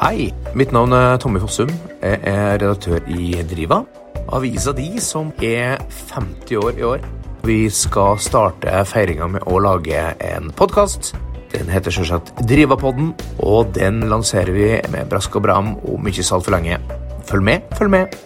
Hei, mitt navn er Tommy Fossum. Jeg er redaktør i Driva. Avisa di som er 50 år i år. Vi skal starte feiringa med å lage en podkast. Den heter selvsagt Drivapodden, og den lanserer vi med brask og bram om ikke så altfor lenge. Følg med, følg med.